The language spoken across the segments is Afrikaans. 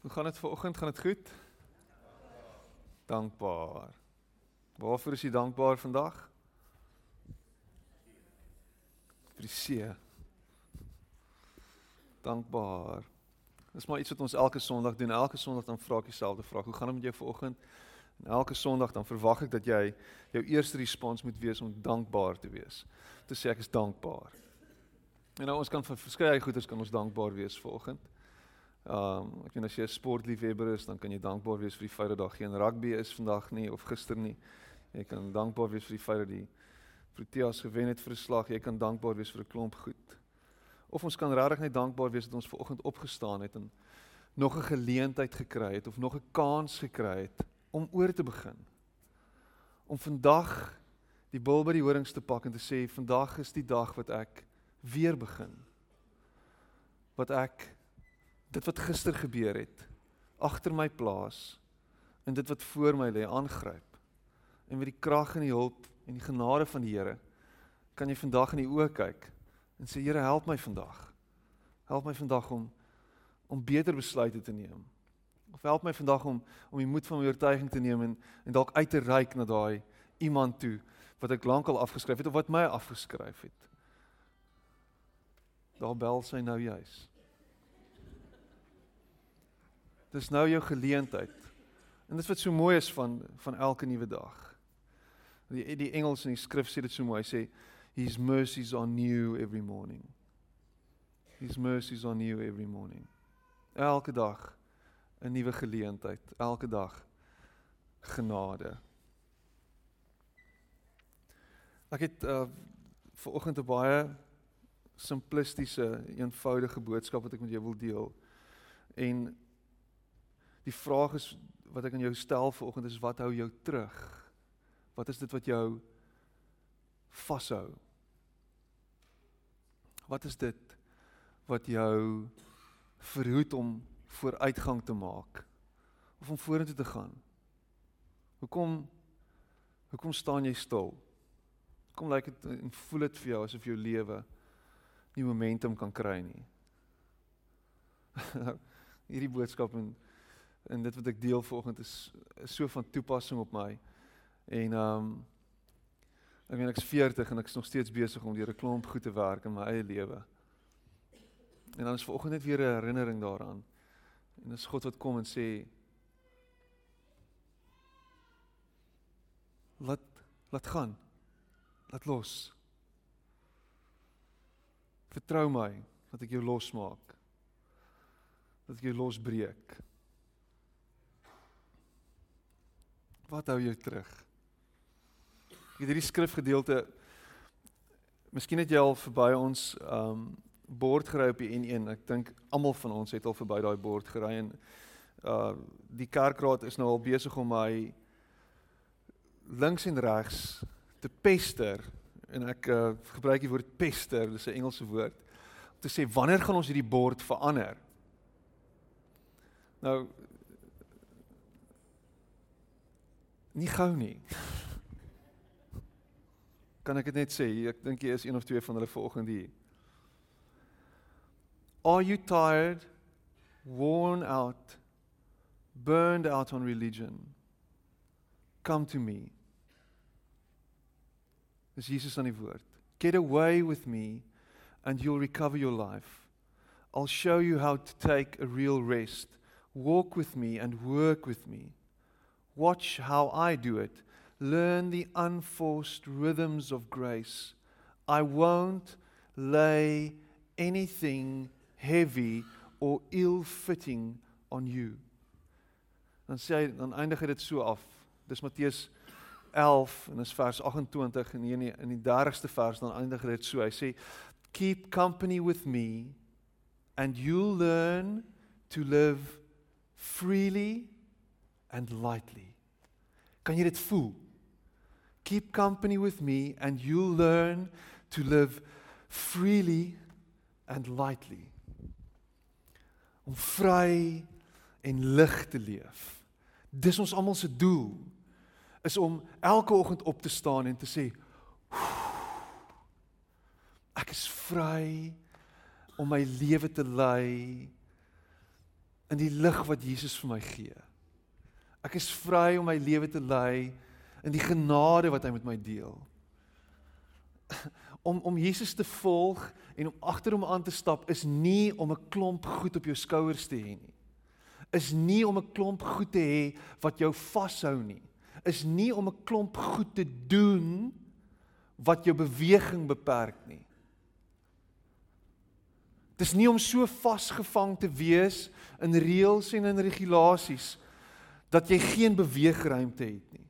Hoe gaan dit vanoggend? Gaan dit goed? Dankbaar. Waarvoor is jy dankbaar vandag? Vir die see. Dankbaar. Dis maar iets wat ons elke Sondag doen. Elke Sondag dan vra ek dieselfde vraag. Hoe gaan dit met jou vanoggend? En elke Sondag dan verwag ek dat jy jou eerste respons moet wees om dankbaar te wees. Te sê ek is dankbaar. En nou ons kan vir verskeie goeders kan ons dankbaar wees vanoggend. Ehm um, ek weet as jy 'n sportliefhebber is, dan kan jy dankbaar wees vir die feit dat daar geen rugby is vandag nie of gister nie. Jy kan dankbaar wees vir die feit dat die Proteas gewen het vir 'n slag. Jy kan dankbaar wees vir 'n klomp goed. Of ons kan regtig net dankbaar wees dat ons vanoggend opgestaan het en nog 'n geleentheid gekry het of nog 'n kans gekry het om oor te begin. Om vandag die bil by die horings te pak en te sê vandag is die dag wat ek weer begin. Wat ek dit wat gister gebeur het agter my plaas en dit wat voor my lê aangryp. En met die krag en die hulp en die genade van die Here kan jy vandag in die oë kyk en sê Here help my vandag. Help my vandag om om beter besluite te neem. Of help my vandag om om die moed van my oortuiging te neem en en dalk uit te reik na daai iemand toe wat ek lankal afgeskryf het of wat my afgeskryf het. Daar bel sy nou juis. Dis nou jou geleentheid. En dit wat so mooi is van van elke nuwe dag. Die die Engels in die skrif sê dit so mooi. Sê his mercies are new every morning. His mercies are new every morning. Elke dag 'n nuwe geleentheid, elke dag genade. Ek het uh ver oggend 'n baie simplistiese, eenvoudige boodskap wat ek met jou wil deel. En die vraag is wat ek aan jou stel ver oggend is wat hou jou terug? Wat is dit wat jou vashou? Wat is dit wat jou verhoed om vooruitgang te maak of om vorentoe te gaan? Hoekom hoekom staan jy stil? Kom lyk dit en voel dit vir jou asof jou lewe nie momentum kan kry nie. Hierdie boodskap en en dit wat ek deel vanoggend is, is so van toepassing op my. En ehm um, ek meen ek's 40 en ek's nog steeds besig om deur 'n klomp goed te werk in my eie lewe. En dan is vanoggend net weer 'n herinnering daaraan. En dis God wat kom en sê laat laat gaan. Laat los. Vertrou my dat ek jou losmaak. Dat ek jou losbreek. Wat hou jou terug? Ek het hierdie skrifgedeelte Miskien het jy al verby ons um bord gery op die N1. Ek dink almal van ons het al verby daai bord gery en uh die kerkraad is nou al besig om my links en regs te pester en ek uh, gebruik die woord pester, dis 'n Engelse woord om te sê wanneer gaan ons hierdie bord verander? Nou nie gou nie. Kan ek dit net sê? Ek dink jy is een of twee van hulle vanoggend hier. Are you tired, worn out, burned out on religion? Come to me. Dis Jesus aan die woord. Get away with me and you'll recover your life. I'll show you how to take a real rest. Walk with me and work with me. Watch how I do it. Learn the unforced rhythms of grace. I won't lay anything heavy or ill-fitting on you. Dan sê hy dan eindig hy dit so af. Dis Matteus 11 en dis vers 28 en hier in die, in die 30ste vers dan eindig dit so. Hy sê keep company with me and you'll learn to live freely and lightly. Kan jy dit voel? Keep company with me and you'll learn to live freely and lightly. Om vry en lig te leef. Dis ons almal se doel is om elke oggend op te staan en te sê ek is vry om my lewe te lei in die lig wat Jesus vir my gee. Ek is vry om my lewe te lei in die genade wat hy met my deel. Om om Jesus te volg en om agter hom aan te stap is nie om 'n klomp goed op jou skouers te hê nie. Is nie om 'n klomp goed te hê wat jou vashou nie. Is nie om 'n klomp goed te doen wat jou beweging beperk nie. Dis nie om so vasgevang te wees in reëls en in regulasies dat jy geen beweegruimte het nie.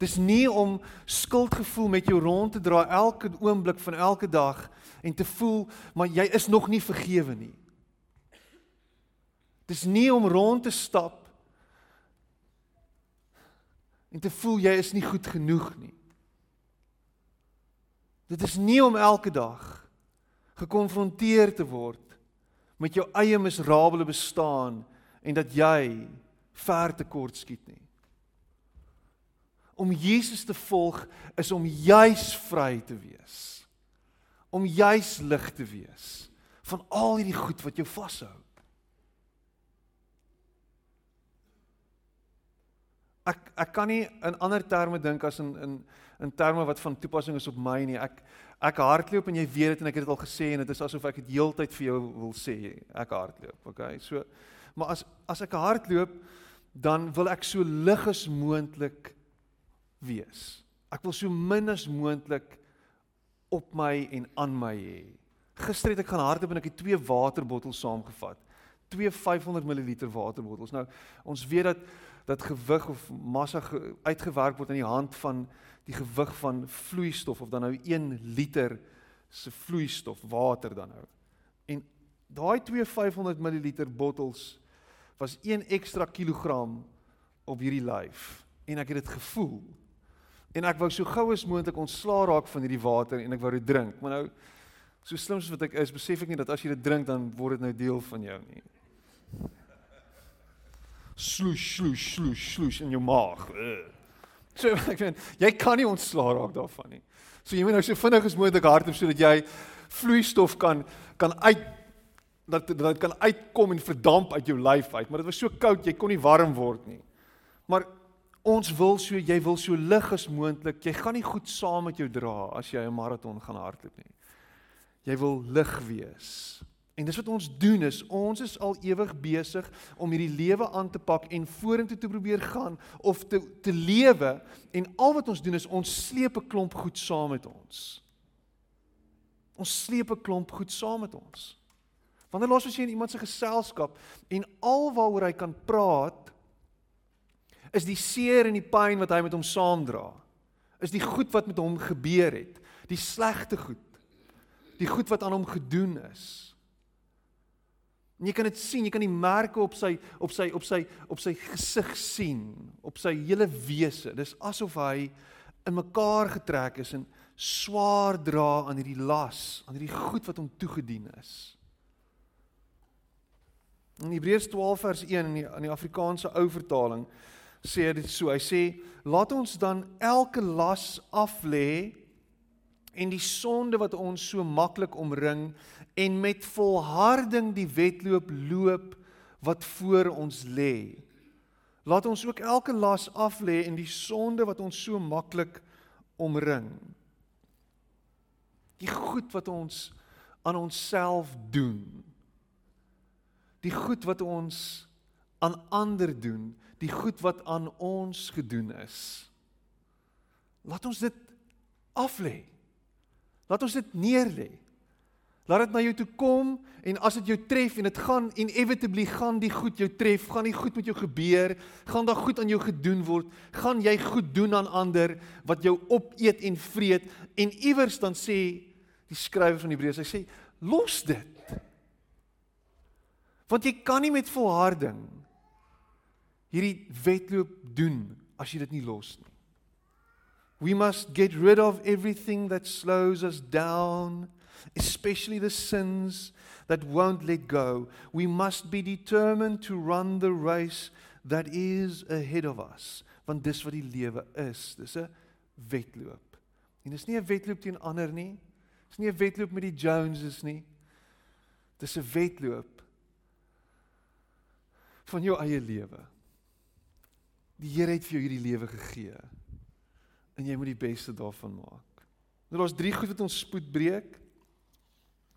Dis nie om skuldgevoel met jou rond te dra elke oomblik van elke dag en te voel maar jy is nog nie vergewe nie. Dis nie om rond te stap en te voel jy is nie goed genoeg nie. Dit is nie om elke dag gekonfronteer te word met jou eie miserabele bestaan en dat jy ver te kort skiet nie. Om Jesus te volg is om juis vry te wees. Om juis lig te wees van al hierdie goed wat jou vashou. Ek ek kan nie in ander terme dink as in in in terme wat van toepassing is op my nie. Ek ek hardloop en jy weet dit en ek het dit al gesê en dit is asof ek dit heeltyd vir jou wil sê. Ek hardloop, okay? So maar as as ek hardloop dan wil ek so lig as moontlik wees. Ek wil so min as moontlik op my en aan my hê. Gister het ek gaan hardloop en ek het twee waterbottels saamgevat. Twee 500 ml waterbottels. Nou ons weet dat dat gewig of massa ge, uitgewerk word in die hand van die gewig van vloeistof of dan nou 1 liter se vloeistof water dan nou. En daai twee 500 ml bottels was 1 ekstra kilogram op hierdie lyf en ek het dit gevoel. En ek wou so gou as moontlik ontslaa raak van hierdie water en ek wou dit drink. Maar nou so slim soos wat ek is, besef ek nie dat as jy dit drink dan word dit nou deel van jou nie. Sloes, sloes, sloes, sloes in jou maag. Ugh. So ek meen, jy kan nie ontslaa raak daarvan nie. So jy moet nou so vinnig as moontlik hardloop sodat jy vloeistof kan kan uit dat dat kan uitkom en verdamp uit jou lyf uit, maar dit was so koud, jy kon nie warm word nie. Maar ons wil so jy wil so lig as moontlik. Jy gaan nie goed saam met jou dra as jy 'n maraton gaan hardloop nie. Jy wil lig wees. En dis wat ons doen is ons is al ewig besig om hierdie lewe aan te pak en vorentoe te probeer gaan of te te lewe en al wat ons doen is ons sleep 'n klomp goed saam met ons. Ons sleep 'n klomp goed saam met ons. Wanneer los as jy in iemand se geselskap en alwaaroor hy kan praat is die seer en die pyn wat hy met hom saamdra. Is die goed wat met hom gebeur het, die slegte goed. Die goed wat aan hom gedoen is. En jy kan dit sien, jy kan die merke op sy op sy op sy op sy gesig sien, op sy hele wese. Dis asof hy in mekaar getrek is en swaar dra aan hierdie las, aan hierdie goed wat hom toegedien is. In Hebreërs 12 vers 1 in die in die Afrikaanse ou vertaling sê dit so. Hy sê: "Laat ons dan elke las af lê en die sonde wat ons so maklik omring en met volharding die wedloop loop wat voor ons lê. Laat ons ook elke las af lê en die sonde wat ons so maklik omring. Die goed wat ons aan onsself doen. Die goed wat ons aan ander doen, die goed wat aan ons gedoen is. Laat ons dit af lê. Laat ons dit neer lê. Laat dit na jou toe kom en as dit jou tref en dit gaan inevitably gaan die goed jou tref, gaan die goed met jou gebeur, gaan daar goed aan jou gedoen word, gaan jy goed doen aan ander wat jou opeet en vreet en iewers dan sê die skrywer van Hebreërs, hy sê los dit. Want jy kan nie met volharding hierdie wedloop doen as jy dit nie los nie. We must get rid of everything that slows us down, especially the sins that won't let go. We must be determined to run the race that is ahead of us. Want dis wat die lewe is. Dis 'n wedloop. En dis nie 'n wedloop teen ander nie. Dis nie 'n wedloop met die Joneses nie. Dis 'n wedloop van jou eie lewe. Die Here het vir jou hierdie lewe gegee. En jy moet die beste daarvan maak. Nou daar's drie goed wat ons spoed breek.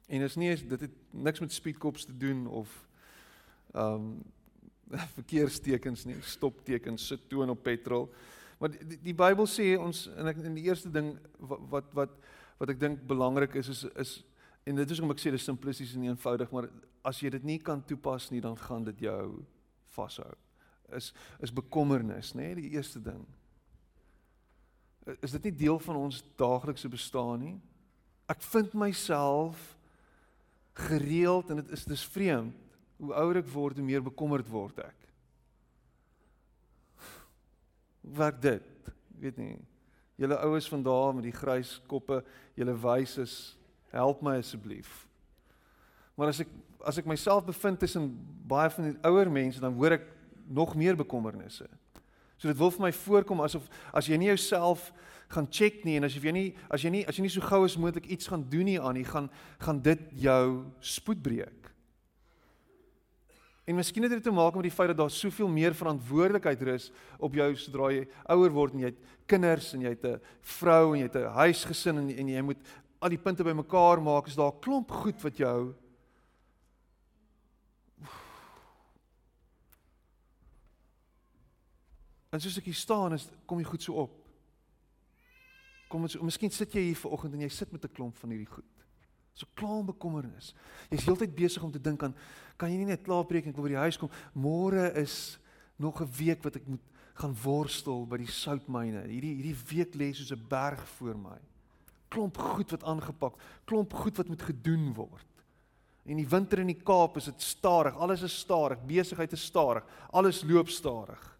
En is nie dit het niks met speedkops te doen of ehm um, verkeerstekens nie, stoptekens, sit toon op petrol. Maar die, die, die Bybel sê ons en ek in die eerste ding wat wat wat, wat ek dink belangrik is is is en dit is om ek sê dit is simplisties en eenvoudig, maar as jy dit nie kan toepas nie, dan gaan dit jou vashou. Is is bekommernis, nê, die eerste ding. Is dit nie deel van ons daaglikse bestaan nie? Ek vind myself gereeld en dit is dis vreemd hoe ouer ek word, hoe meer bekommerd word ek. Wat dit? Weet nie. Julle oues van daar met die grys koppe, julle wyses, help my asseblief. Maar as ek as ek myself bevind tussen baie van die ouer mense, dan hoor ek nog meer bekommernisse. So dit wil vir my voorkom asof as jy nie jouself gaan check nie en as jy nie as jy nie as jy nie so gou as moontlik iets gaan doen nie aan nie, gaan gaan dit jou spoed breek. En miskien het dit te maak met die feit dat daar soveel meer verantwoordelikheid rus op jou sodra jy ouer word en jy het kinders en jy het 'n vrou en jy het 'n huisgesin en, en jy moet al die punte bymekaar maak. Is daar 'n klomp goed wat jou En soos ek hier staan, is kom jy goed so op. Kom ons so, miskien sit jy hier vanoggend en jy sit met 'n klomp van hierdie goed. So klaar bekommernis. Jy's heeltyd besig om te dink aan kan jy nie net klaarpreek en ek wil by die huis kom. Môre is nog 'n week wat ek moet gaan worstel by die soutmyne. Hierdie hierdie week lê soos 'n berg voor my. Klomp goed wat aangepak, klomp goed wat moet gedoen word. En die winter in die Kaap is dit stadig. Alles is stadig, besigheid is stadig, alles loop stadig.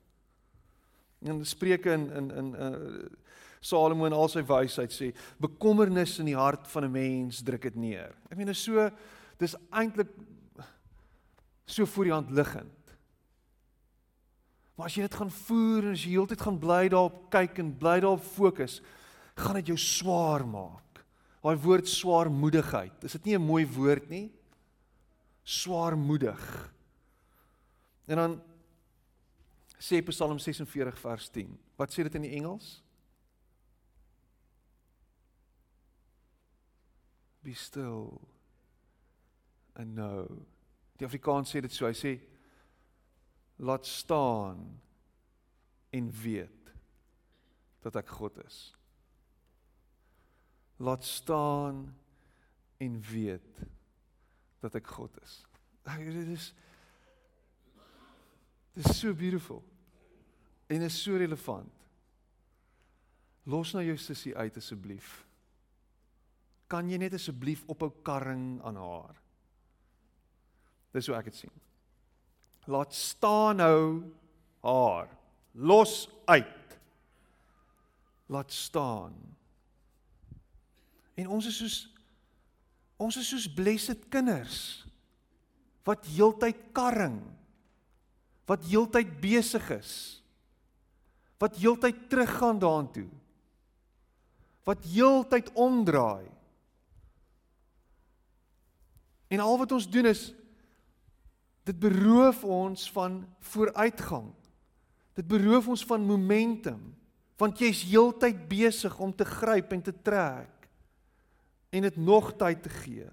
En Spreuke in in in uh Salomo in al sy wysheid sê, bekommernis in die hart van 'n mens druk dit neer. Ek meen is so dis eintlik so voor die hand liggend. Maar as jy dit gaan voer en as jy heeltyd gaan bly daarop kyk en bly daarop fokus, gaan dit jou swaar maak. Daai woord swaarmoedigheid, is dit nie 'n mooi woord nie? Swaarmoedig. En dan sê Psalm 46 vers 10. Wat sê dit in die Engels? be still and know. Die Afrikaans sê dit so, hy sê laat staan en weet dat ek God is. Laat staan en weet dat ek God is. Dit is Dit is so beautiful. En is so relevant. Los nou jou sussie uit asseblief kan jy net asseblief ophou karring aan haar? Dis hoe ek dit sien. Laat staan nou haar. Los uit. Laat staan. En ons is soos ons is soos blessed kinders wat heeltyd karring. Wat heeltyd besig is. Wat heeltyd teruggaan daartoe. Wat heeltyd omdraai. En al wat ons doen is dit beroof ons van vooruitgang. Dit beroof ons van momentum want jy's heeltyd besig om te gryp en te trek en dit nog tyd te gee.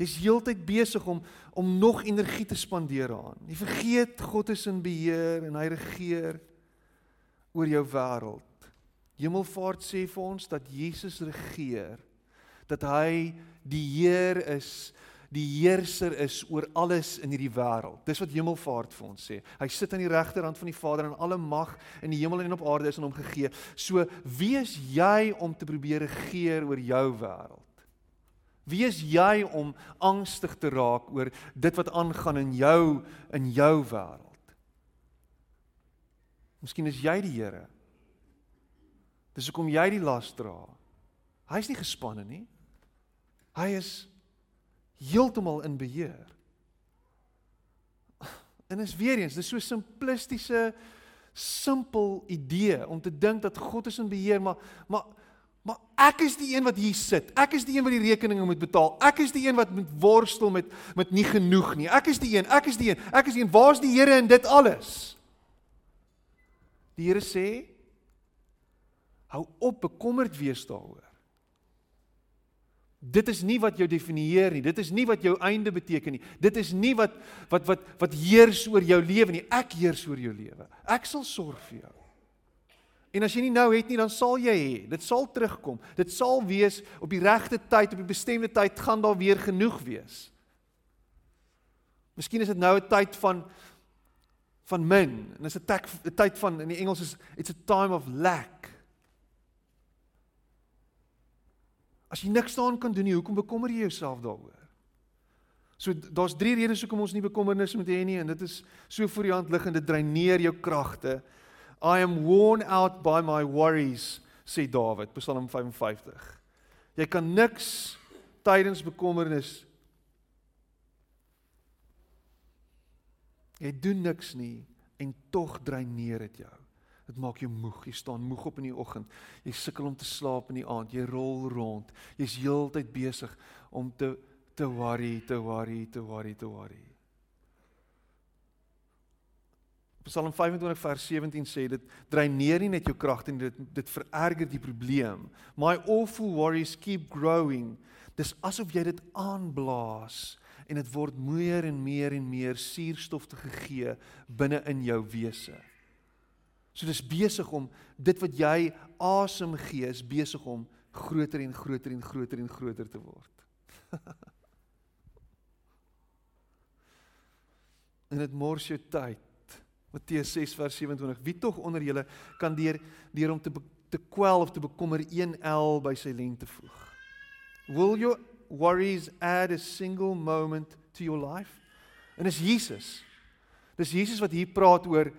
Jy's heeltyd besig om om nog energie te spandeer aan. Jy vergeet God is in beheer en hy regeer oor jou wêreld. Hemelvaart sê vir ons dat Jesus regeer dat hy die Heer is, die heerser is oor alles in hierdie wêreld. Dis wat Hemelvaart vir ons sê. Hy sit aan die regterhand van die Vader en alle mag in die hemel en op aarde is aan hom gegee. So wie is jy om te probeer regeer oor jou wêreld? Wie is jy om angstig te raak oor dit wat aangaan in jou in jou wêreld? Miskien is jy die Here. Dis hoekom jy die las dra. Hy's nie gespanne nie. Hy is heeltemal in beheer. En is weer eens, dis so simplistiese simpel idee om te dink dat God is in beheer, maar maar Maar ek is die een wat hier sit. Ek is die een wat die rekeninge moet betaal. Ek is die een wat moet worstel met met nie genoeg nie. Ek is die een. Ek is die een. Ek is die een. Waar's die Here in dit alles? Die Here sê hou op bekommerd wees daaroor. Dit is nie wat jou definieer nie. Dit is nie wat jou einde beteken nie. Dit is nie wat wat wat wat heers oor jou lewe nie. Ek heers oor jou lewe. Ek sal sorg vir jou. En as jy nie nou het nie, dan sal jy hê. Dit sal terugkom. Dit sal wees op die regte tyd, op die bestemde tyd gaan daar weer genoeg wees. Miskien is dit nou 'n tyd van van min en dis 'n tyd van in die Engels is it's a time of lack. As jy niks daaraan kan doen nie, hoekom bekommer jy jouself daaroor? So daar's drie redes hoekom ons nie bekommernis moet hê nie en dit is so voor die hand liggende dreineer jou kragte. I am worn out by my worries, sê Dawid, Psalm 55. Jy kan niks tydens bekommernis Jy doen niks nie en tog dreineer dit jou. Dit maak jou moeg. Jy staan moeg op in die oggend. Jy sukkel om te slaap in die aand. Jy rol rond. Jy's heeltyd besig om te te worry, te worry, te worry, te worry. Psalm 25 vers 17 sê dit dreineer nie net jou kragte nie, dit dit vererger die probleem. My awful worries keep growing. Dis asof jy dit aanblaas en dit word meer en meer en meer suurstof te gegee binne in jou wese. So dis besig om dit wat jy asem gee is besig om groter en groter en groter en groter te word. en dit mors jou tyd. Matteus 6 vers 27. Wie tog onder julle kan deur deur om te te kwel of te bekommer 1 el by sy lengte voeg? Will your worries add a single moment to your life? En dis Jesus. Dis Jesus wat hier praat oor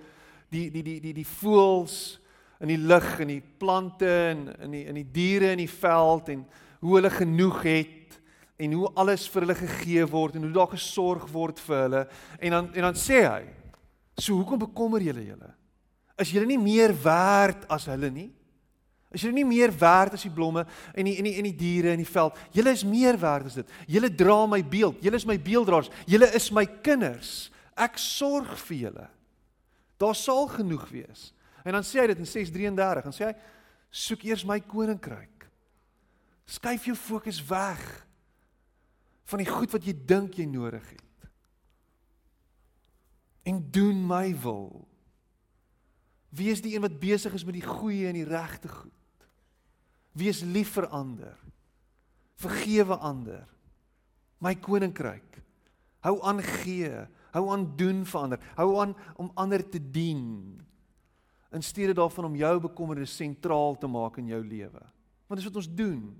die die die die die voëls in die lug en die plante en in die in die diere in die veld en hoe hulle genoeg het en hoe alles vir hulle gegee word en hoe daar gesorg word vir hulle en dan en dan sê hy So hoekom bekommer julle julle? Is julle nie meer werd as hulle nie? Is julle nie meer werd as die blomme en die en die en die diere in die veld? Julle is meer werd as dit. Julle dra my beeld. Julle is my beelddraers. Julle is my kinders. Ek sorg vir julle. Daar sal genoeg wees. En dan sê hy dit in 6:33. Dan sê hy: "Soek eers my koninkryk. Skuif jou fokus weg van die goed wat jy dink jy nodig het en doen my wil. Wees die een wat besig is met die goeie en die regte goed. Wees lief vir ander. Vergewe ander. My koninkryk. Hou aan gee, hou aan doen vir ander. Hou aan om ander te dien. In steede daarvan om jou bekommernisse sentraal te maak in jou lewe. Want dis wat ons doen.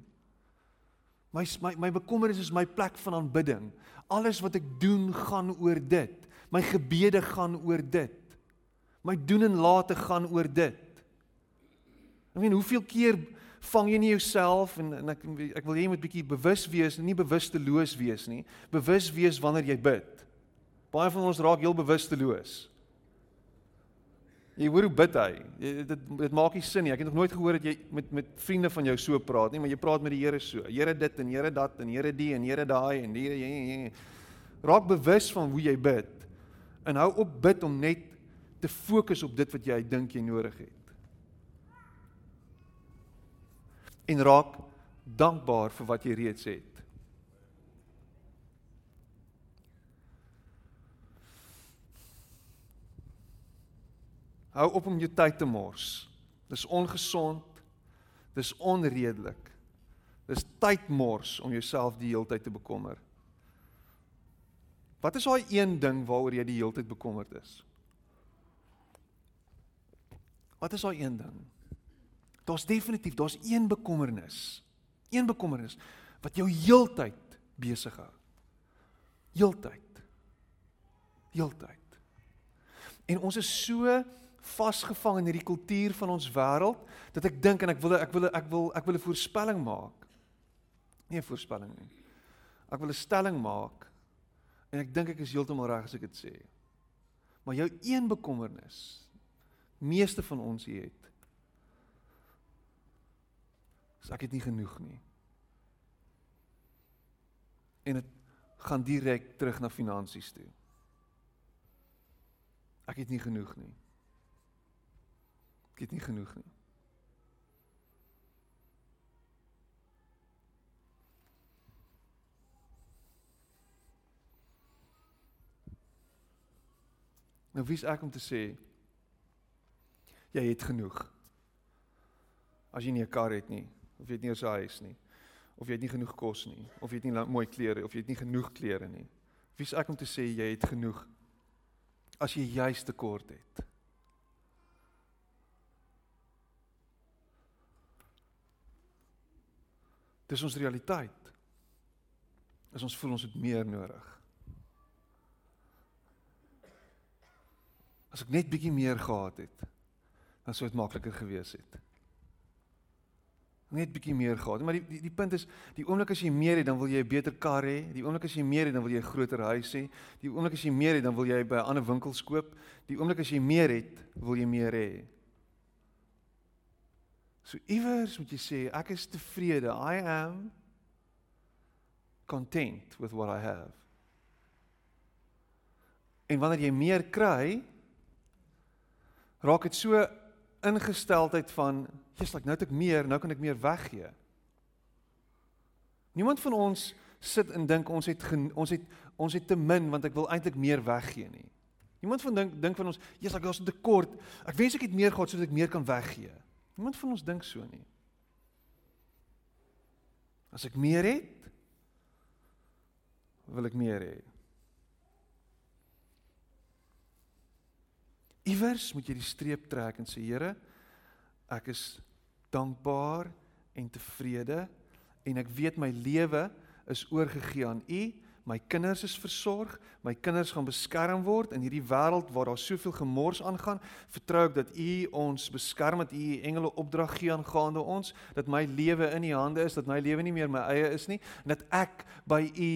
My my my bekommernis is my plek van aanbidding. Alles wat ek doen gaan oor dit. My gebede gaan oor dit. My doen en late gaan oor dit. Ek meen, hoeveel keer vang jy nie jouself en en ek ek wil hê jy moet bietjie bewus wees, nie bewusteloos wees nie. Bewus wees wanneer jy bid. Baie van ons raak heel bewusteloos. Jy hoor hoe bid hy. Jy, dit dit maak nie sin nie. Ek het nog nooit gehoor dat jy met met vriende van jou so praat nie, maar jy praat met die Here so. Here dit en Here dat en Here die en Here daai en die Here raak bewus van hoe jy bid en hou op bid om net te fokus op dit wat jy dink jy nodig het. En raak dankbaar vir wat jy reeds het. Hou op om jou tyd te mors. Dis ongesond. Dis onredelik. Dis tydmors om jouself die hele tyd te bekommer. Wat is daai een ding waaroor jy die hele tyd bekommerd is? Wat is daai een ding? Daar's definitief, daar's een bekommernis. Een bekommernis wat jou heeltyd besig hou. Heeltyd. Heeltyd. En ons is so vasgevang in hierdie kultuur van ons wêreld dat ek dink en ek wil ek wil ek wil ek wil 'n voorspelling maak. Nie 'n voorspelling nie. Ek wil 'n stelling maak En ek dink ek is heeltemal reg as ek dit sê. Maar jou een bekommernis, meeste van ons hier het, Is ek het nie genoeg nie. En dit gaan direk terug na finansies toe. Ek het nie genoeg nie. Ek het nie genoeg nie. Nou wie's ek om te sê jy het genoeg? As jy nie 'n kar het nie, of jy het nie 'n huis nie, of jy het nie genoeg kos nie, of jy het nie mooi klere of jy het nie genoeg klere nie. Wie's ek om te sê jy het genoeg as jy juis tekort het? Dis ons realiteit. As ons voel ons het meer nodig. As ek net bietjie meer gehad het, dan sou dit makliker gewees het. Net bietjie meer gehad. Maar die die die punt is, die oomblik as jy meer het, dan wil jy 'n beter kar hê. Die oomblik as jy meer het, dan wil jy 'n groter huis hê. Die oomblik as jy meer het, dan wil jy by 'n ander winkels koop. Die oomblik as jy meer het, wil jy meer hê. So iewers moet jy sê, ek is tevrede. I am content with what I have. En wanneer jy meer kry, raak dit so ingesteldheid van Jesus, like, nou het ek meer, nou kan ek meer weggee. Niemand van ons sit en dink ons het gen, ons het ons het te min want ek wil eintlik meer weggee nie. Niemand van dink dink van ons, Jesus, ons het tekort. Ek wens ek het meer gehad sodat ek meer kan weggee. Niemand van ons dink so nie. As ek meer het, wil ek meer hê. Iewers moet jy die streep trek en sê Here, ek is dankbaar en tevrede en ek weet my lewe is oorgegee aan U. My kinders is versorg, my kinders gaan beskerm word in hierdie wêreld waar daar soveel gemors aangaan. Vertrou ek dat U ons beskerm, dat U engele opdrag gee aangaande ons, dat my lewe in U hande is, dat my lewe nie meer my eie is nie en dat ek by U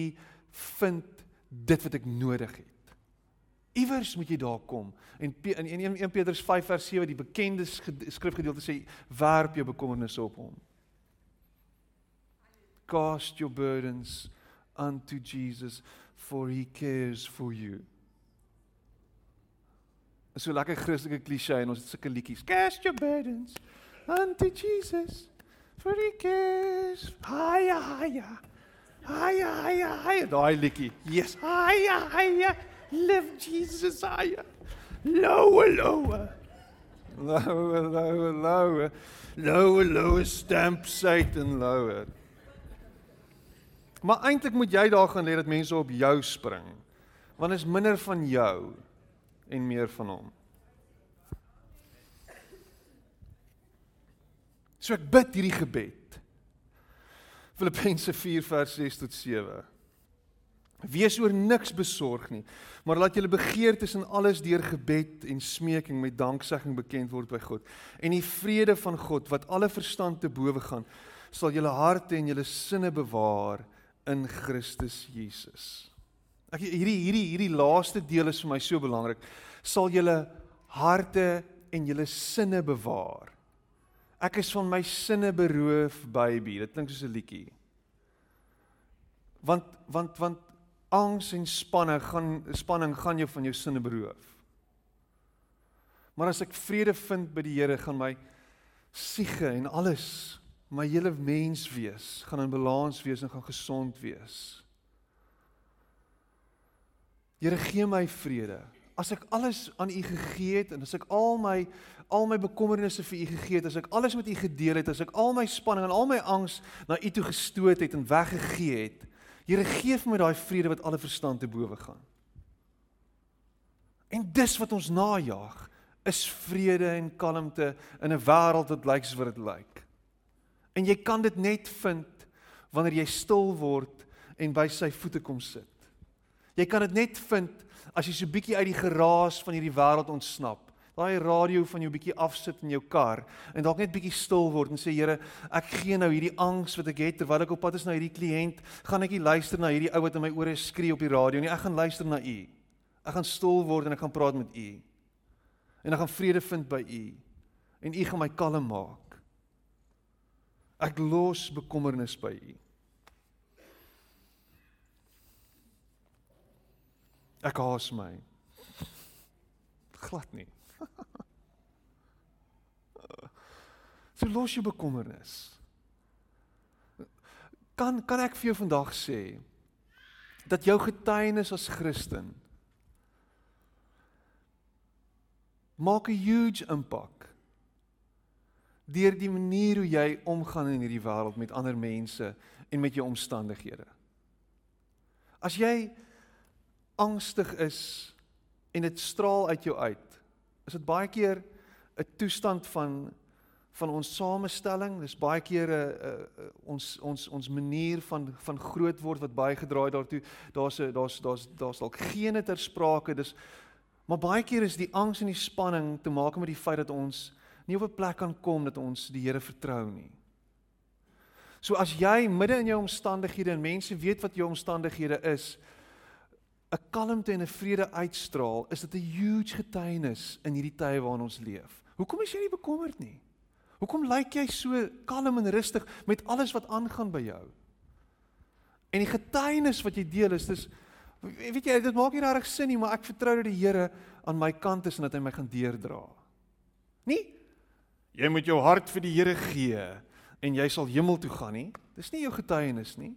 vind dit wat ek nodig het. Iewers moet jy daar kom. En in 1 1 Petrus 5 vers 7 die bekende skrifgedeelte sê werp jou bekommernisse op hom. Cast your burdens unto Jesus for he cares for you. So lekker Christelike klise en ons het sulke liedjies. Cast your burdens unto Jesus for he cares. Haia haia. Haia haia haia. Daai liedjie. Yes. Haia haia. Lift Jesus higher. Lower, lower. Lower, lower, lower. Lower, lower, stamp Satan lower. Maar eintlik moet jy daar gaan lê dat mense op jou spring. Want is minder van jou en meer van hom. So ek bid hierdie gebed. Filippense 4 vers 6 tot 7. Wees oor niks besorg nie, maar laat julle begeertes in alles deur gebed en smeking met danksegging bekend word by God. En die vrede van God wat alle verstand te bowe gaan, sal julle harte en julle sinne bewaar in Christus Jesus. Ek hierdie hierdie hierdie laaste deel is vir my so belangrik. Sal julle harte en julle sinne bewaar. Ek is van my sinne beroof, baby. Dit klink soos 'n liedjie. Want want want angs en spanning gaan spanning gaan jou van jou sinne beroof. Maar as ek vrede vind by die Here, gaan my siege en alles, my hele mens wees, gaan in balans wees en gaan gesond wees. Here gee my vrede. As ek alles aan U gegee het en as ek al my al my bekommernisse vir U gegee het, as ek alles met U gedeel het, as ek al my spanning en al my angs na U toe gestoot het en weggegee het, Here gee vir my daai vrede wat alle verstand te bowe gaan. En dis wat ons najag, is vrede en kalmte in 'n wêreld wat lyk soos wat dit lyk. En jy kan dit net vind wanneer jy stil word en by sy voete kom sit. Jy kan dit net vind as jy so bietjie uit die geraas van hierdie wêreld ontsnap daai radio van jou bietjie afsit in jou kar en dalk net bietjie stil word en sê Here, ek gee nou hierdie angs wat ek het terwyl ek op pad is na hierdie kliënt, gaan ek nie luister na hierdie ou wat in my ore skree op die radio nie. Ek gaan luister na U. Ek gaan stil word en ek gaan praat met U. En ek gaan vrede vind by U. En U gaan my kalm maak. Ek los bekommernis by U. Ek haas my. Glad nie. So los jou bekommernis. Kan kan ek vir jou vandag sê dat jou getuienis as Christen maak 'n huge impak deur die manier hoe jy omgaan in hierdie wêreld met ander mense en met jou omstandighede. As jy angstig is en dit straal uit jou uit, is dit baie keer 'n toestand van van ons samestelling, dis baie keer 'n uh, uh, ons ons ons manier van van groot word wat baie gedraai daartoe. Daar's 'n daar's daar's daar's dalk gene ter sprake. Dis maar baie keer is die angs en die spanning te maak met die feit dat ons nie op 'n plek kan kom dat ons die Here vertrou nie. So as jy midde in jou omstandighede en mense weet wat jou omstandighede is, 'n kalmte en 'n vrede uitstraal, is dit 'n huge getuienis in hierdie tye waarin ons leef. Hoekom is jy nie bekommerd nie? Hoekom lyk jy so kalm en rustig met alles wat aangaan by jou? En die getuienis wat jy deel is dis weet jy dit maak nie regtig sin nie, maar ek vertrou dat die Here aan my kant is en dat hy my gaan deurdra. Nie jy moet jou hart vir die Here gee en jy sal hemel toe gaan nie. Dis nie jou getuienis nie.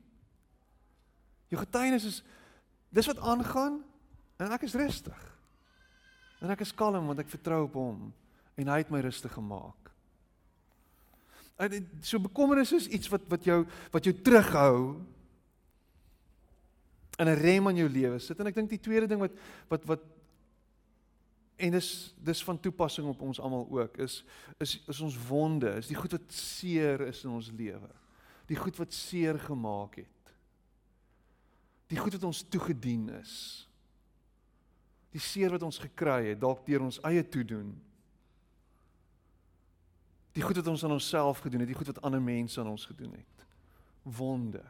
Jou getuienis is dis wat aangaan en ek is rustig. En ek is kalm want ek vertrou op hom en hy het my rustig gemaak. So bekommernis is iets wat wat jou wat jou terughou in 'n rem aan jou lewe sit en ek dink die tweede ding wat wat wat en dis dis van toepassing op ons almal ook is is is ons wonde, is die goed wat seer is in ons lewe. Die goed wat seer gemaak het die goed wat ons toegedien is. Die seer wat ons gekry het dalk deur ons eie toedoen. Die goed wat ons aan onsself gedoen het, die goed wat ander mense aan ons gedoen het. Wonde.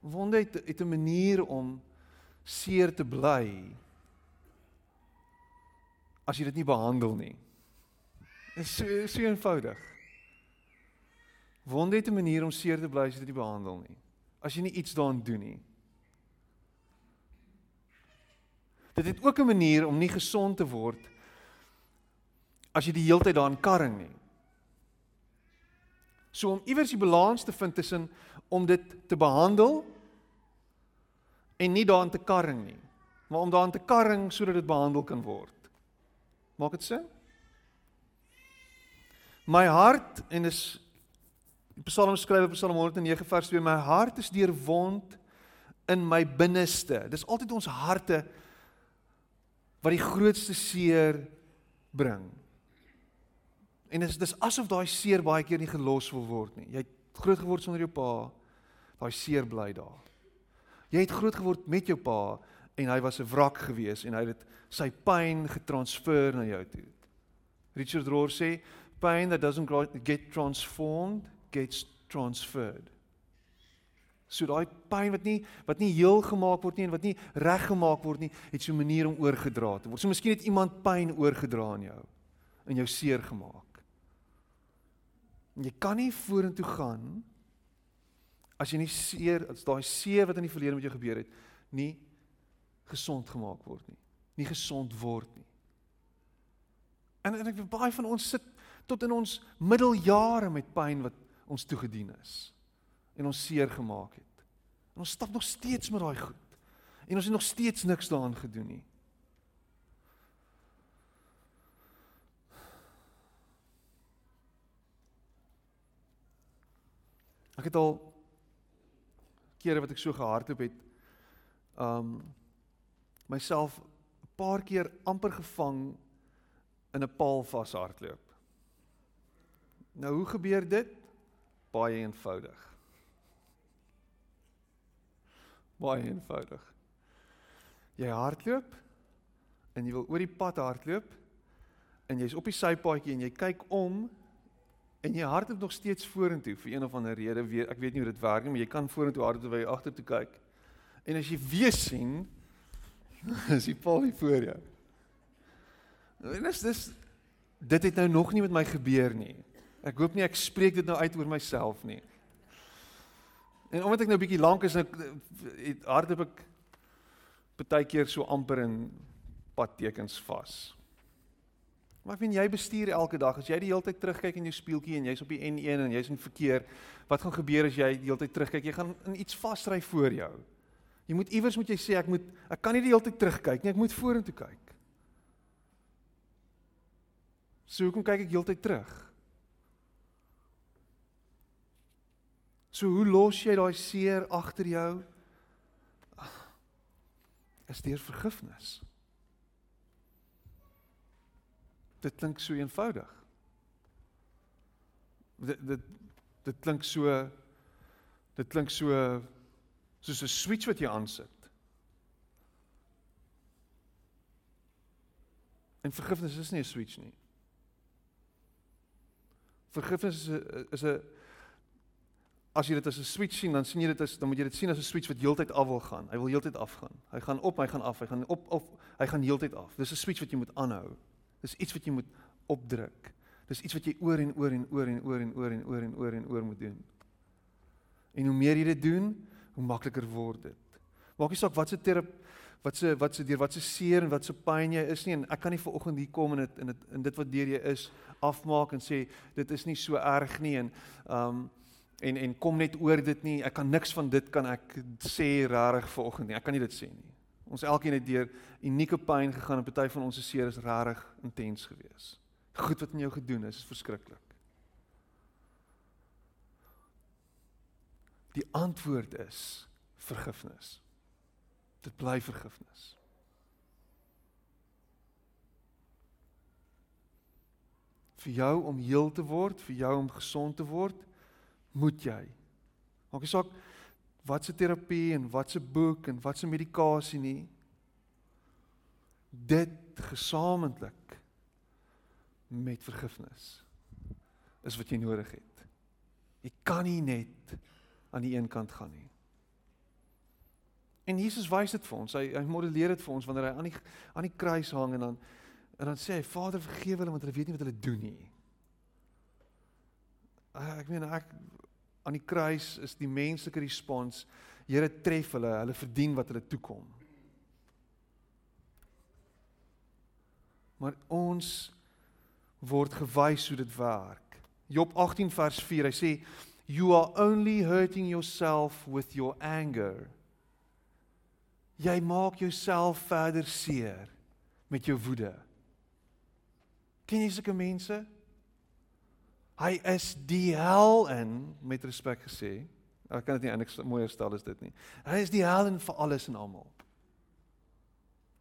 Wonde het, het 'n manier om seer te bly as jy dit nie behandel nie. Dit is so, so eenvoudig. Wonde het 'n manier om seer te bly as jy dit nie behandel nie as jy nie iets daaraan doen nie. Dit het ook 'n manier om nie gesond te word as jy die hele tyd daaraan karring nie. So om iewers die balans te vind tussen om dit te behandel en nie daaraan te karring nie, maar om daaraan te karring sodat dit behandel kan word. Maak dit sin? My hart en is Psalm skryf op Psalm 109 vers 2: My hart is deurwond in my binneste. Dis altyd ons harte wat die grootste seer bring. En dis dis asof daai seer baie keer nie gelos wil word nie. Jy het groot geword sonder jou pa. Daai seer bly daar. Jy het groot geword met jou pa en hy was 'n wrak gewees en hy het sy pyn getransfer na jou toe. Richard Rohr sê pain that doesn't get transformed gets transferred. So daai pyn wat nie wat nie heel gemaak word nie en wat nie reg gemaak word nie, het so 'n manier om oorgedra te word. So miskien het iemand pyn oorgedra aan jou en jou seer gemaak. En jy kan nie vorentoe gaan as jy nie seer as daai seer wat in die verlede met jou gebeur het, nie gesond gemaak word nie. Nie gesond word nie. En en ek baie van ons sit tot in ons middeljare met pyn wat ons toegedien is en ons seer gemaak het. En ons stap nog steeds met daai goed. En ons het nog steeds niks daaraan gedoen nie. Ek het al kere wat ek so gehardloop het, um myself 'n paar keer amper gevang in 'n paal vashardloop. Nou hoe gebeur dit? baie eenvoudig. Baie eenvoudig. Jy hardloop en jy wil oor die pad hardloop en jy's op die sypaadjie en jy kyk om en jy hardloop nog steeds vorentoe vir een of ander rede, weet ek weet nie hoe dit werk nie, maar jy kan vorentoe hardloop terwyl jy agtertoe kyk. En as jy weer sien, is die paal hier voor jou. En dis dis dit het nou nog nie met my gebeur nie. Ek hoop nie ek spreek dit nou uit oor myself nie. En omdat ek nou 'n bietjie lank is, nou hardop ek baie keer so amper in padtekens vas. Maar ek weet jy bestuur elke dag. As jy die hele tyd terugkyk in jou spieeltjie en jy's op die N1 en jy's in verkeer, wat gaan gebeur as jy die hele tyd terugkyk? Jy gaan in iets vasry voor jou. Jy moet iewers moet jy sê ek moet ek kan nie die hele tyd terugkyk nie, ek moet vorentoe kyk. So hoekom kyk ek heeltyd terug? So hoe los jy daai seer agter jou? Is deur vergifnis. Dit klink so eenvoudig. Dit dit dit klink so dit klink so soos 'n switch wat jy aansit. En vergifnis is nie 'n switch nie. Vergifnis is 'n as jy dit as 'n switch sien, dan sien jy dit as dan moet jy dit sien as 'n switch wat heeltyd af wil gaan. Hy wil heeltyd afgaan. Hy gaan op, hy gaan af, hy gaan op of hy gaan heeltyd af. Dis 'n switch wat jy moet aanhou. Dis iets wat jy moet opdruk. Dis iets wat jy oor en oor en oor en oor en oor en oor en oor en oor moet doen. En hoe meer jy dit doen, hoe makliker word dit. Maak nie saak wat se terapie wat se wat se deur wat se seer en wat se pyn jy is nie en ek kan nie vanoggend hier kom en dit en dit in dit wat deur jy is afmaak en sê dit is nie so erg nie en um en en kom net oor dit nie ek kan niks van dit kan ek sê regtig vanoggend nie ek kan nie dit sê nie ons elkeen het deur unieke pyn gegaan en party van ons se seer is regtig intens geweest goed wat in jou gedoen is is verskriklik die antwoord is vergifnis Dit bly vergifnis. Vir jou om heel te word, vir jou om gesond te word, moet jy. Maak nie saak wat se terapie en wat se boek en wat se medikasie nie. Dit gesamentlik met vergifnis is wat jy nodig het. Jy kan nie net aan die een kant gaan nie. En Jesus wys dit vir ons. Hy hy modelleer dit vir ons wanneer hy aan die aan die kruis hang en dan en dan sê hy Vader vergewe hulle want hulle weet nie wat hulle doen nie. Ek meen ek aan die kruis is die menslike respons Here tref hulle, hulle verdien wat hulle toekom. Maar ons word gewys hoe dit werk. Job 18 vers 4, hy sê you are only hurting yourself with your anger jy maak jouself verder seer met jou woede. Ken jy sulke mense? Hy is die hel in met respek gesê. Ek kan dit nie eintlik mooier stel as dit nie. Hy is die hel in vir alles en almal.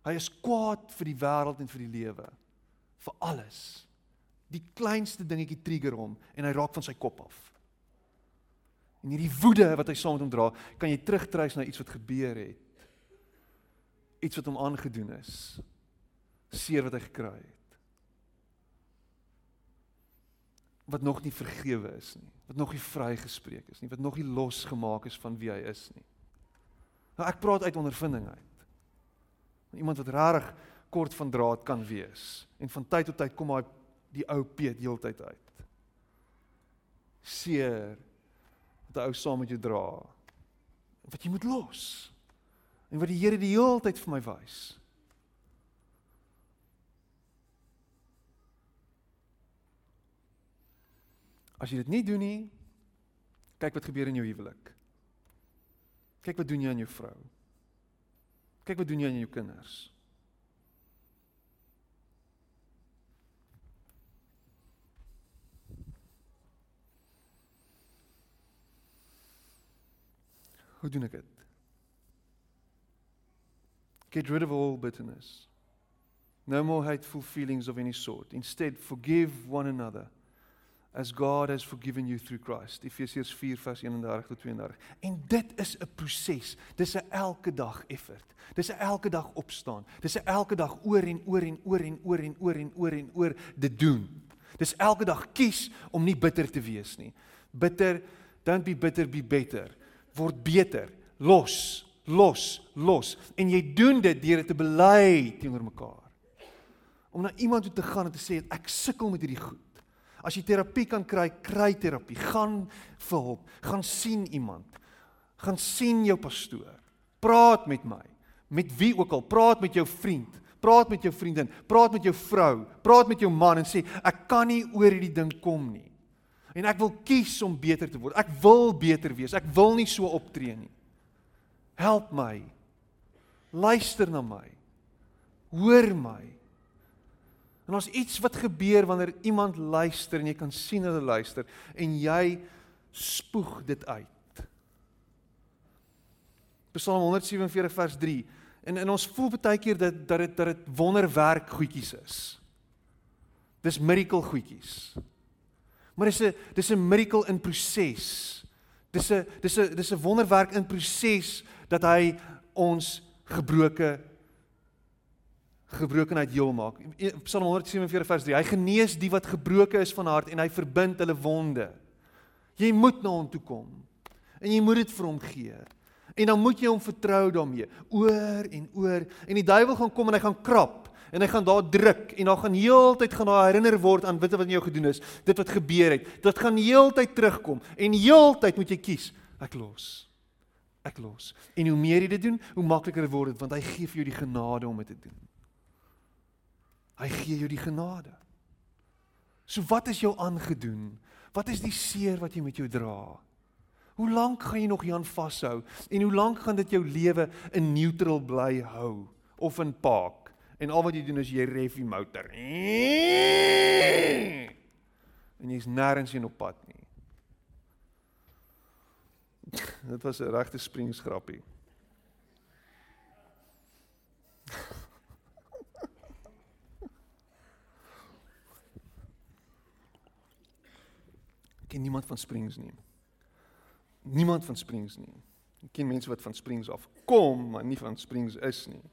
Hy is kwaad vir die wêreld en vir die lewe. Vir alles. Die kleinste dingetjie trigger hom en hy raak van sy kop af. En hierdie woede wat hy saam met hom dra, kan jy terugtreis na iets wat gebeur het iets wat hom aangedoen is. Seer wat hy gekry het. Wat nog nie vergewe is nie, wat nog nie vrygespreek is nie, wat nog nie losgemaak is van wie hy is nie. Nou ek praat uit ondervinding uit. Iemand wat rarig kort van draad kan wees en van tyd tot tyd kom hy die ou Piet heeltyd uit. Seer wat 'n ou saam met jou dra. Wat jy moet los en wat die Here die hele tyd vir my wys. As jy dit nie doen nie, kyk wat gebeur in jou huwelik. Kyk wat doen jy aan jou vrou. Kyk wat doen jy aan jou kinders. Hoe doen ek dit? Get rid of all bitterness. No more hateful feelings of any sort. Instead, forgive one another as God has forgiven you through Christ. Efesiërs 4 vers 31 tot 32. En dit is 'n proses. Dis 'n elke dag effort. Dis 'n elke dag opstaan. Dis 'n elke dag oor en oor en oor en oor en oor en oor en oor dit doen. Dis elke dag kies om nie bitter te wees nie. Bitter, don't be bitter, be better. Word beter. Los los, los. En jy doen dit deur dit te bely teenoor mekaar. Om na iemand toe te gaan en te sê ek sukkel met hierdie goed. As jy terapie kan kry, kry terapie. Gaan vir hulp. Gaan sien iemand. Gaan sien jou pastoor. Praat met my. Met wie ook al. Praat met jou vriend. Praat met jou vriendin. Praat met jou vrou. Praat met jou man en sê ek kan nie oor hierdie ding kom nie. En ek wil kies om beter te word. Ek wil beter wees. Ek wil nie so optree nie. Help my. Luister na my. Hoor my. En ons iets wat gebeur wanneer iemand luister en jy kan sien hulle luister en jy spoeg dit uit. Psalm 147 vers 3. En en ons voel baie keer dat dat dit dat dit wonderwerk goedjies is. Dis miracle goedjies. Maar dis 'n dis 'n miracle in proses. Dis 'n dis 'n dis 'n wonderwerk in proses dat hy ons gebroke gebrokenheid heel maak. Psalm 147 vers 3. Hy genees die wat gebroken is van hart en hy verbind hulle wonde. Jy moet na hom toe kom. En jy moet dit vir hom gee. En dan moet jy hom vertrou daarmee, oor en oor. En die duiwel gaan kom en hy gaan krap en hy gaan daar druk en dan gaan heeltyd gaan daar herinner word aan wat wat jy gedoen het, dit wat gebeur het. Dit gaan heeltyd terugkom en heeltyd moet jy kies. Ek los. Ek los. En hoe meer jy dit doen, hoe makliker word dit want hy gee vir jou die genade om dit te doen. Hy gee jou die genade. So wat is jou aangedoen? Wat is die seer wat jy met jou dra? Hoe lank gaan jy nog Jan vashou? En hoe lank gaan dit jou lewe in neutral bly hou of in park? En al wat jy doen is jy ref die motor. En jy's nêrens heen op pad nie. Dit was 'n regte springsgrappie. Ek ken niemand van Springs nie. Niemand van Springs nie. Ek ken mense wat van Springs af kom, maar nie van Springs is nie.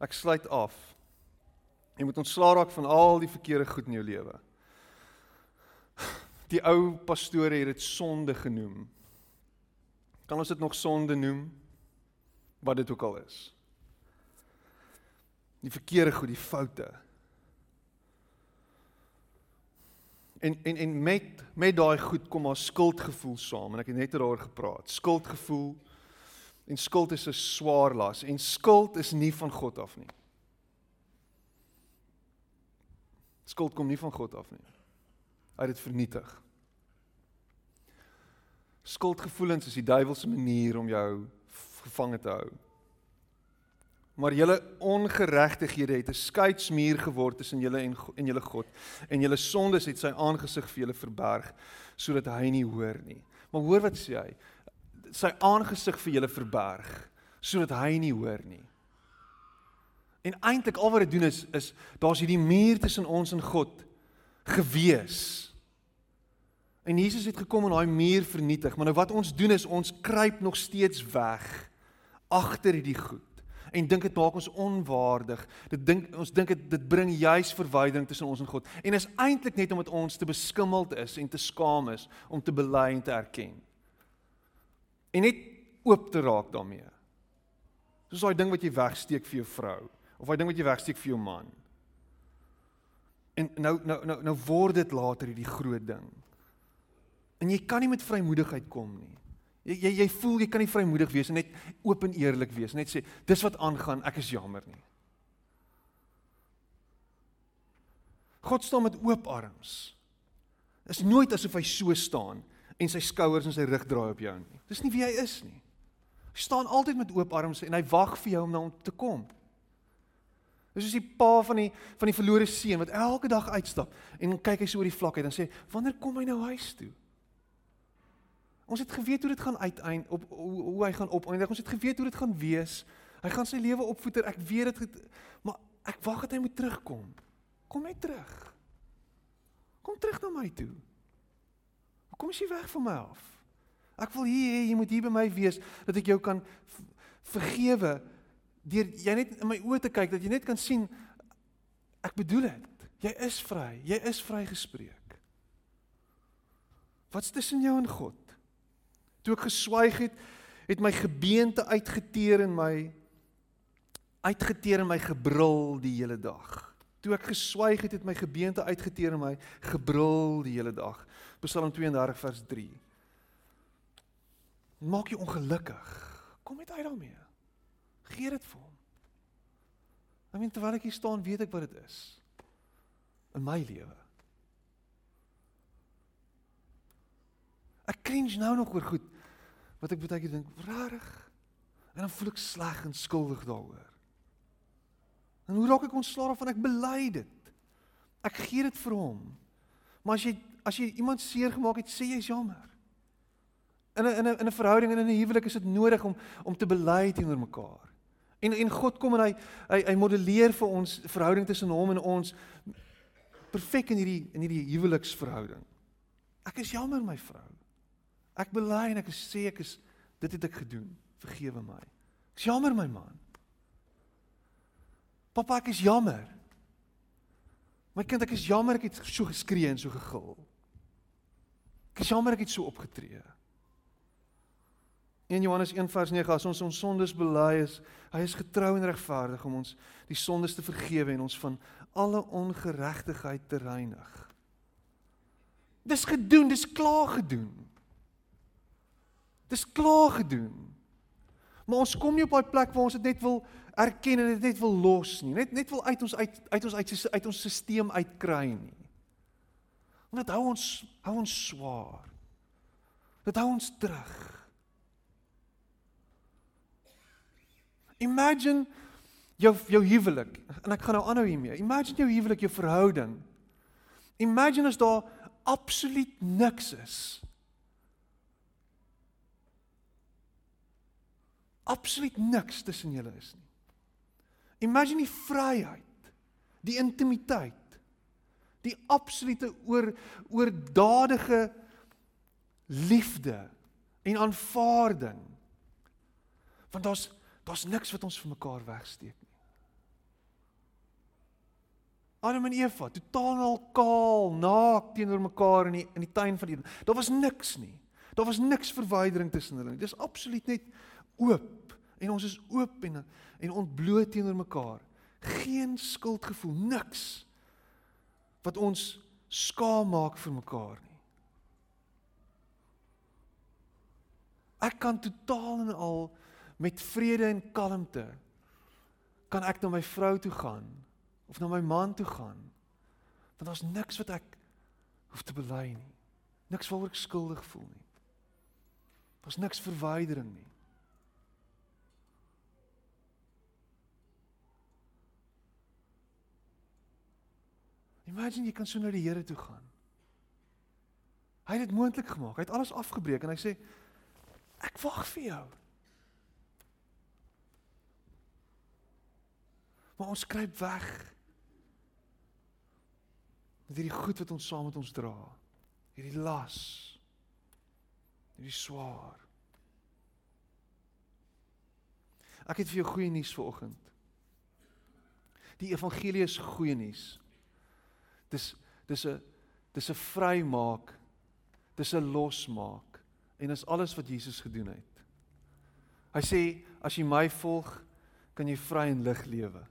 Ek sluit af. Jy moet ontslaa raak van al die verkeerde goed in jou lewe. Die ou pastore het dit sonde genoem. Kan ons dit nog sonde noem? Wat dit ook al is. Die verkeerde goed, die foute. En en en met met daai goed kom maar skuldgevoel saam en ek het net daaroor gepraat. Skuldgevoel en skuld is 'n swaar las en skuld is nie van God af nie. Skuld kom nie van God af nie. Hy het dit vernietig. Skuldgevoelens is die duiwel se manier om jou gevange te hou maar julle ongeregtighede het 'n skeidsmuur geword tussen julle en en julle God en julle sondes het sy aangesig vir julle verberg sodat hy nie hoor nie. Maar hoor wat sê hy? Sy aangesig vir julle verberg sodat hy nie hoor nie. En eintlik al wat dit doen is is daar's hierdie muur tussen ons en God gewees. En Jesus het gekom en daai muur vernietig, maar nou wat ons doen is ons kruip nog steeds weg agter hierdie goed en dink dit maak ons onwaardig. Dit dink ons dink dit dit bring juis verwydering tussen ons en God. En is eintlik net omdat ons te beskimmeld is en te skaam is om te bely en te erken. En net oop te raak daarmee. Soos daai ding wat jy wegsteek vir jou vrou of daai ding wat jy wegsteek vir jou man. En nou nou nou nou word dit later hierdie groot ding. En jy kan nie met vrymoedigheid kom nie. Jy jy jy voel jy kan nie vrymoedig wees en net oop en eerlik wees, net sê dis wat aangaan, ek is jammer nie. God staan met oop arms. Is nooit asof hy so staan en sy skouers en sy rug draai op jou nie. Dis nie wie hy is nie. Hy staan altyd met oop arms en hy wag vir jou om na hom te kom. Dis soos die pa van die van die verlore seun wat elke dag uitstap en kyk hy so oor die vlakheid en sê, "Wanneer kom hy nou huis toe?" Ons het geweet hoe dit gaan uiteind op hoe, hoe hy gaan opeindig. Ons het geweet hoe dit gaan wees. Hy gaan sy lewe opvoeder. Ek weet dit maar ek wag dat hy moet terugkom. Kom net terug. Kom terug na my toe. Kom as jy weg van my af. Ek wil hier hê jy moet hier by my wees dat ek jou kan vergewe deur jy net in my oë te kyk dat jy net kan sien ek bedoel dit. Jy is vry. Jy is vrygespreek. Wat's tussen jou en God? Toe ek geswyg het, het my gebeente uitgeteer in my uitgeteer in my gebrul die hele dag. Toe ek geswyg het, het my gebeente uitgeteer en my gebrul die hele dag. Psalm 32 vers 3. Maak jou ongelukkig. Kom net uit daarmee. Gee dit vir hom. I mean terwyl ek hier staan, weet ek wat dit is in my lewe. Ek cringe nou nog oor goed wat ek baie keer dink, rarig. En dan voel ek sleg en skuldig daaroor. En hoe raak ek ontslae daarvan? Ek bely dit. Ek gee dit vir hom. Maar as jy as jy iemand seer gemaak het, sê jy's jammer. In 'n in 'n in 'n verhouding en in 'n huwelik is dit nodig om om te bely teenoor mekaar. En en God kom en hy hy hy modelleer vir ons verhouding tussen hom en ons perfek in hierdie in hierdie huweliksverhouding. Ek is jammer my vrou. Ek bely en ek sê ek is dit het ek gedoen. Vergewe my. Ek is jammer my man. Pappa, ek is jammer. My kind, ek is jammer ek het so geskree en so gegil. Ek is jammer ek het so opgetree. In Johannes 1 vers 9 as ons ons sondes bely is, hy is getrou en regverdig om ons die sondes te vergewe en ons van alle ongeregtigheid te reinig. Dis gedoen, dis klaar gedoen. Dis klaar gedoen. Maar ons kom nie op daai plek waar ons dit net wil erken en dit net wil los nie. Net net wil uit ons uit uit ons uit, uit ons stelsel uitkry nie. Want dit hou ons hou ons swaar. Dit hou ons terug. Imagine jou jou huwelik en ek gaan nou aanhou hiermee. Imagine jou huwelik, jou verhouding. Imagine as daar absoluut niks is. Absoluut niks tussen julle is nie. Imagine die vryheid, die intimiteit, die absolute oor oordadige liefde en aanvaarding. Want daar's Daar's niks wat ons vir mekaar wegsteek nie. Adam en Eva, totaal kaal, naak teenoor mekaar in die in die tuin van Eden. Daar was niks nie. Daar was niks verwydering tussen hulle nie. Dis absoluut net oop en ons is oop en en ontbloot teenoor mekaar. Geen skuldgevoel, niks wat ons skaam maak vir mekaar nie. Ek kan totaal en al met vrede en kalmte kan ek na my vrou toe gaan of na my man toe gaan. Want daar's niks wat ek hoef te bely nie. Niks waaroor ek skuldig voel nie. Daar's niks verwydering nie. Imagine jy kan so na die Here toe gaan. Hy het dit moontlik gemaak. Hy het alles afgebreek en hy sê ek wag vir jou. Maar ons skryp weg. Met hierdie goed wat ons saam met ons dra. Hierdie las. Hierdie swaar. Ek het vir jou goeie nuus vanoggend. Die evangelie is goeie nuus. Dis dis 'n dis 'n vrymaak. Dis 'n losmaak en dis alles wat Jesus gedoen het. Hy sê as jy my volg, kan jy vry en lig lewe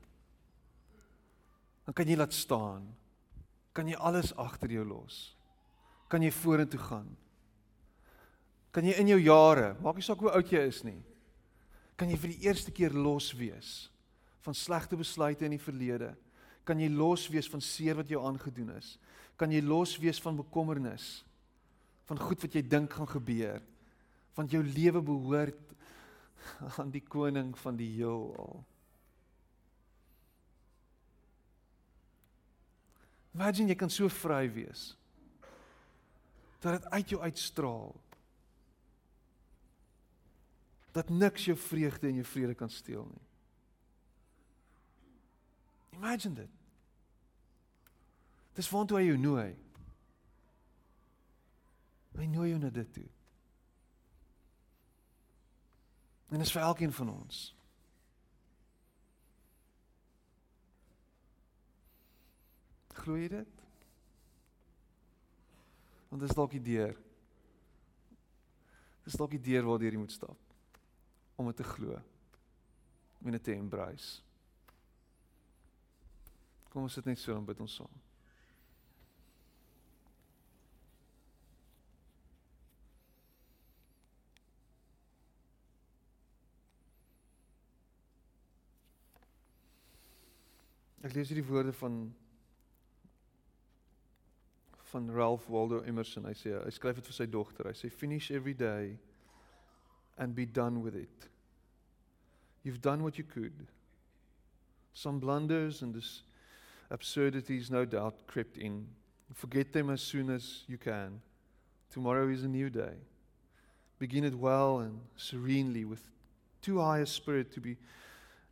dan kan jy laat staan. Kan jy alles agter jou los? Kan jy vorentoe gaan? Kan jy in jou jare, maak nie saak hoe oud jy is nie, kan jy vir die eerste keer los wees van slegte besluite in die verlede? Kan jy los wees van seer wat jou aangedoen is? Kan jy los wees van bekommernis? Van goed wat jy dink gaan gebeur? Want jou lewe behoort aan die koning van die heelal. Imagine jy kan so vry wees. Dat dit uit jou uitstraal. Dat niks jou vreugde en jou vrede kan steel nie. Imagine dit. Dis waartoe hy jou nooi. Hy nooi jou na dit toe. En dit is vir elkeen van ons. Glo jy dit? Want dis dalk die deur. Dis dalk die deur waardeur jy moet stap om dit te glo. Om dit te embrace. Kom ons sit net so en bid ons saam. Ek lees hierdie woorde van van Ralph Waldo Emerson. Hy sê hy skryf dit vir sy dogter. Hy sê finish every day and be done with it. You've done what you could. Some blunders and this absurdities no doubt crept in. Forget them as soon as you can. Tomorrow is a new day. Begin it well and serenely with too high a spirit to be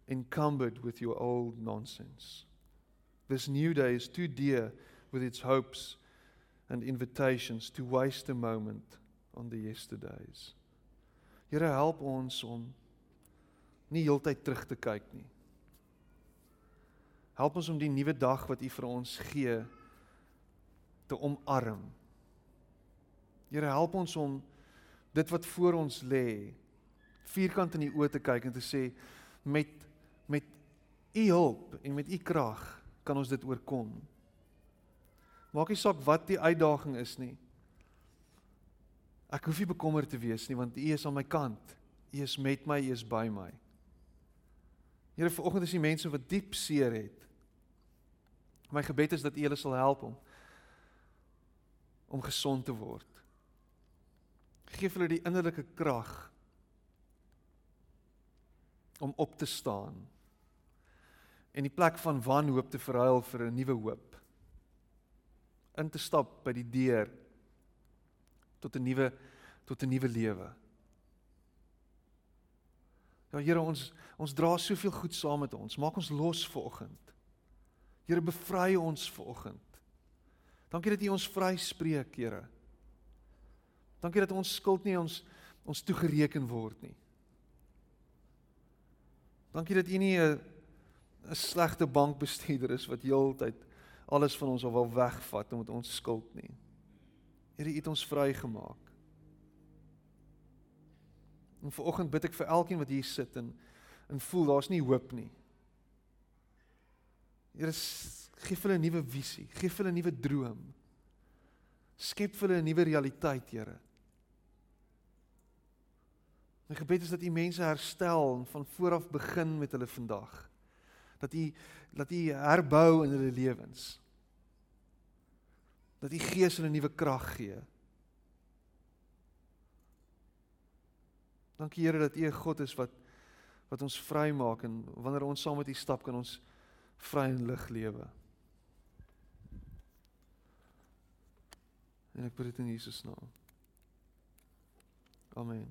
encumbered with your old nonsense. This new day is too dear with its hopes and invitations to waste a moment on the yesterdays. Here help ons om nie heeltyd terug te kyk nie. Help ons om die nuwe dag wat U vir ons gee te omarm. Here help ons om dit wat voor ons lê vierkant in die oë te kyk en te sê met met U hulp en met U krag kan ons dit oorkom. Maak nie saak wat die uitdaging is nie. Ek hoef nie bekommerd te wees nie want U is aan my kant. U is met my, U is by my. Here, vanoggend is die mense wat diep seer het. My gebed is dat U hulle sal help om om gesond te word. Geef hulle die innerlike krag om op te staan en die plek van wanhoop te verruil vir 'n nuwe hoop. In te stap by die deur tot 'n nuwe tot 'n nuwe lewe. Ja Here ons ons dra soveel goed saam met ons. Maak ons los vanoggend. Here bevry ons vanoggend. Dankie dat U ons vryspreek, Here. Dankie dat ons skuld nie ons ons toegereken word nie. Dankie dat U nie 'n 'n slegte bankbestuurder is wat heeltyd alles van ons wil wegvat omdat ons skuld nie. Here, U het ons vrygemaak. En vanoggend bid ek vir elkeen wat hier sit en en voel daar's nie hoop nie. Here, gee hulle 'n nuwe visie, gee hulle 'n nuwe droom. Skep vir hulle 'n nuwe realiteit, Here. My gebed is dat U mense herstel en van voor af begin met hulle vandag dat U dat U herbou in hulle lewens. Dat U Gees hulle nuwe krag gee. Dankie Here dat U 'n God is wat wat ons vrymaak en wanneer ons saam met U stap kan ons vry en lig lewe. En ek bid dit in Jesus naam. Amen.